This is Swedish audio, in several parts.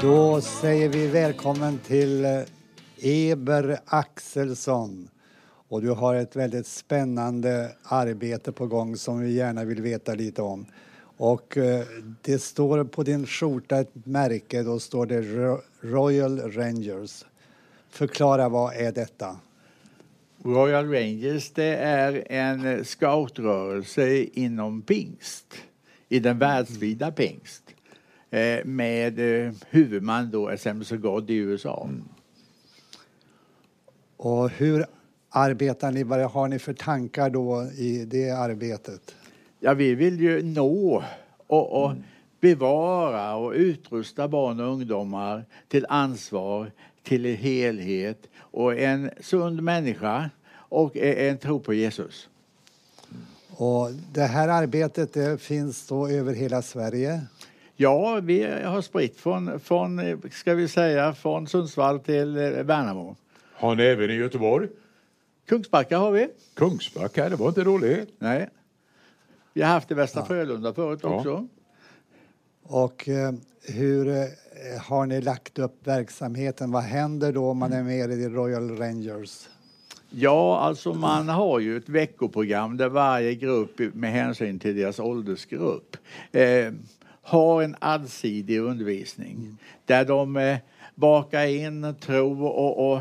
Då säger vi välkommen till eh, Eber Axelsson. Och du har ett väldigt spännande arbete på gång som vi gärna vill veta lite om. Och eh, det står på din skjorta ett märke, då står det Royal Rangers. Förklara, vad är detta? Royal Rangers det är en scoutrörelse inom pingst, i den världsvida pingst. Eh, med eh, huvudman då of God i USA. Och hur arbetar ni? Vad har ni för tankar då i det arbetet? Ja, vi vill ju nå och, och bevara och utrusta barn och ungdomar till ansvar, till helhet och en sund människa och en tro på Jesus. Och det här arbetet det finns då över hela Sverige. Ja, vi har spritt från, från, ska vi säga, från Sundsvall till eh, Värnamo. Har ni även i Göteborg? Kungsbacka har vi. Kungsbacka, det var inte dåligt. Nej. Vi har haft det i Västra Frölunda förut Ja. också. Och eh, hur eh, har ni lagt upp verksamheten? Vad händer då om man är med i Royal Rangers? Ja, alltså man har ju ett veckoprogram där varje grupp med hänsyn till deras åldersgrupp eh, har en allsidig undervisning där de eh, bakar in tro och, och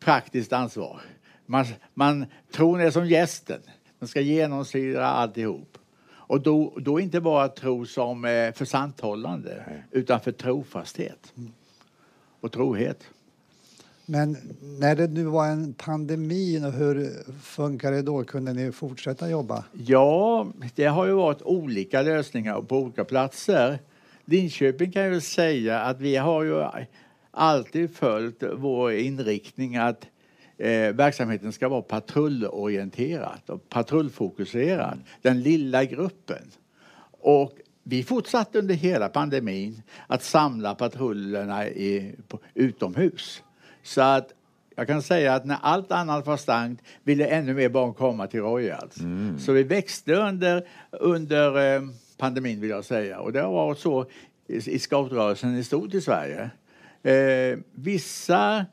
praktiskt ansvar. Man, man, tron är som gästen, den ska genomsyra alltihop. Och då, då inte bara tro som eh, för santhållande utan för trofasthet och trohet. Men när det nu var en pandemi, hur funkar det då? Kunde ni fortsätta jobba? Ja, det har ju varit olika lösningar på olika platser. Linköping kan jag säga att vi har ju alltid följt vår inriktning att eh, verksamheten ska vara patrullorienterad och patrullfokuserad. Den lilla gruppen. Och vi fortsatte under hela pandemin att samla patrullerna i, på, utomhus. Så att jag kan säga att när allt annat var stängt ville ännu mer barn komma till Royals. Så vi växte under, under eh, pandemin vill jag säga. Och det har varit så i, i scoutrörelsen i stort i Sverige. Eh, vissa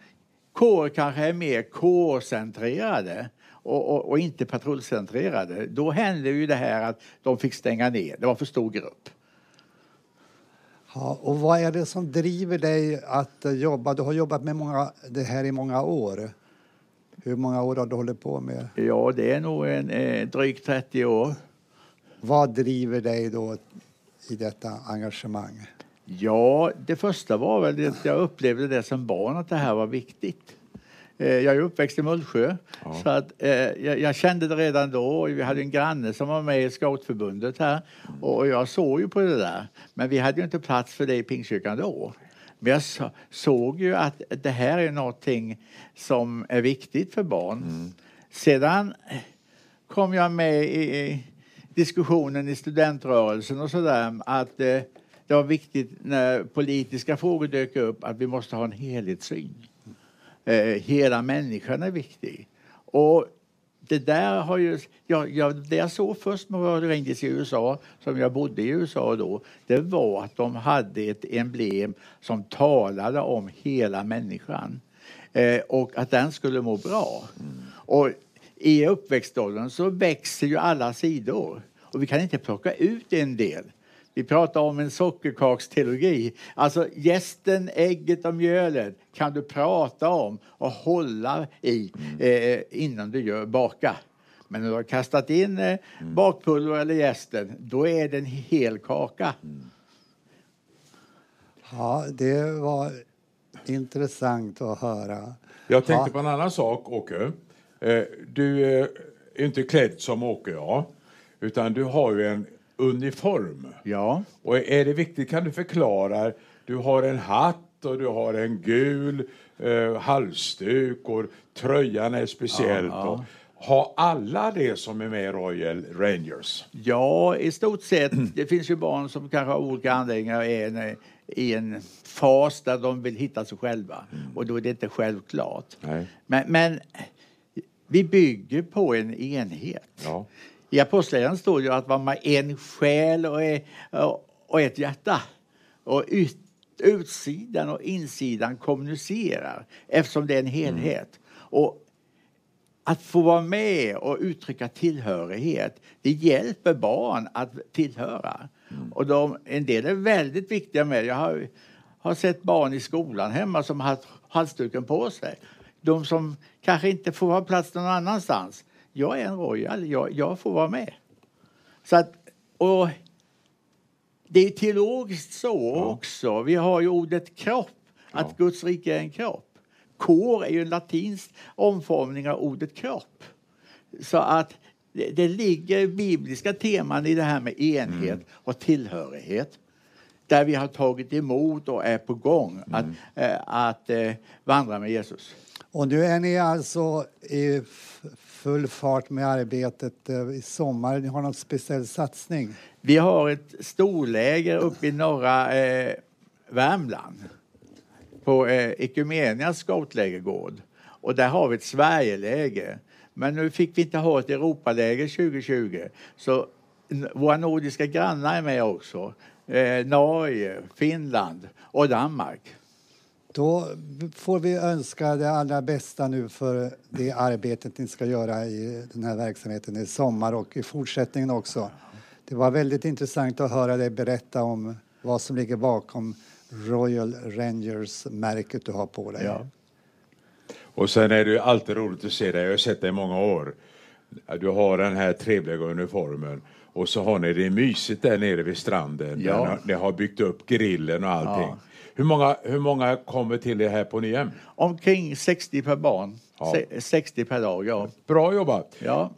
kårer kanske är mer kårcentrerade och, och, och inte patrullcentrerade. Då hände ju det här att de fick stänga ner. Det var för stor grupp. Ja, och vad är det som driver dig att eh, jobba? Du har jobbat med många, det här i många år. Hur många år har du hållit på med? Ja, det är nog en, eh, drygt 30 år. Vad driver dig då i detta engagemang? Ja, det första var väl att jag upplevde det som barn att det här var viktigt. Eh, Jag är uppväxt i Mullsjö, så att, eh, jag, jag kände det redan då. Vi hade en granne som var med i scoutförbundet här och jag såg ju på det där. Men vi hade ju inte plats för det i Pingstkyrkan då. Men jag så, såg ju att det här är någonting som är viktigt för barn. Sedan kom jag med i, i diskussionen i studentrörelsen och sådär att eh, det var viktigt när politiska frågor dök upp att vi måste ha en helhetssyn. Eh, hela människan är viktig. Och det där har ju, ja, ja, det jag såg först med Royal Rangers i USA, som jag bodde i USA då, det var att de hade ett emblem som talade om hela människan. Eh, och att den skulle må bra. Och i uppväxtåldern så växer ju alla sidor. Och vi kan inte plocka ut en del. Vi pratar om en sockerkaksteologi. Alltså gästen, ägget och mjölet kan du prata om och hålla i eh, innan du gör baka. Men när du har kastat in eh, bakpulver eller jästen, då är det en hel kaka. Ja, det var intressant att höra. Jag tänkte Ja. på en annan sak, Åke. Eh, Du eh, är inte klädd som Åke, ja. Utan du har ju en uniform. Ja. Och är det viktigt, kan du förklara? Du har en hatt och du har en gul eh, halsduk och tröjan är speciellt. Ja. Och, har alla det som är med i Royal Rangers? Ja, i stort sett. Det finns ju barn som kanske av olika anledningar är en, i en fas där de vill hitta sig själva. Och då är det inte självklart. Men, men vi bygger på en enhet. Ja. I Apostlagärningarna står det att man har en själ och, ett hjärta. Och yt, utsidan och insidan kommunicerar eftersom det är en helhet. Och att få vara med och uttrycka tillhörighet, det hjälper barn att tillhöra. Och de, en del är väldigt viktiga med Jag har, har sett barn i skolan hemma som har haft halsduken på sig. De som kanske inte får ha plats någon annanstans. Jag är en royal, jag, jag får vara med. Så att, och det är teologiskt så Ja. också. Vi har ju ordet kropp, att Ja. Guds rike är en kropp. Kor är ju en latinsk omformning av ordet kropp. Så att det, det ligger bibliska teman i det här med enhet Mm. och tillhörighet. Där vi har tagit emot och är på gång att, Mm. eh, att eh, vandra med Jesus. Och nu är ni alltså i full fart med arbetet eh, i sommar. Ni har någon speciell satsning? Vi har ett storläger uppe i norra eh, Värmland på eh, Ekumenias scoutlägergård. Och där har vi ett Sverigeläger. Men nu fick vi inte ha ett Europaläger 2020. Så våra nordiska grannar är med också. Eh, Norge, Finland och Danmark. Då får vi önska det allra bästa nu för det arbetet ni ska göra i den här verksamheten i sommar och i fortsättningen också. Det var väldigt intressant att höra dig berätta om vad som ligger bakom Royal Rangers-märket du har på dig. Ja. Och sen är det ju alltid roligt att se dig. Jag har sett dig i många år. Du har den här trevliga uniformen. Och så har ni det mysigt där nere vid stranden. Ja. Där ni har byggt upp grillen och allting. Ja. Hur, många, hur många kommer till er här på Nyhem? Omkring 60 per barn. Ja. Se- 60 per dag, ja. Bra jobbat! ja.